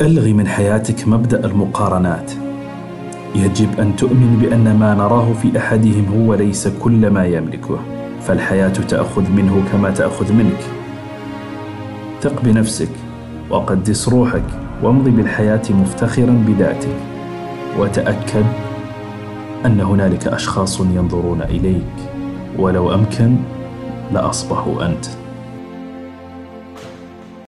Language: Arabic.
ألغي من حياتك مبدأ المقارنات. يجب أن تؤمن بأن ما نراه في أحدهم هو ليس كل ما يملكه فالحياة تأخذ منه كما تأخذ منك. ثق بنفسك وقدس روحك وامضي بالحياة مفتخرا بذاتك. وتأكد أن هنالك أشخاص ينظرون إليك ولو أمكن لأصبحوا أنت.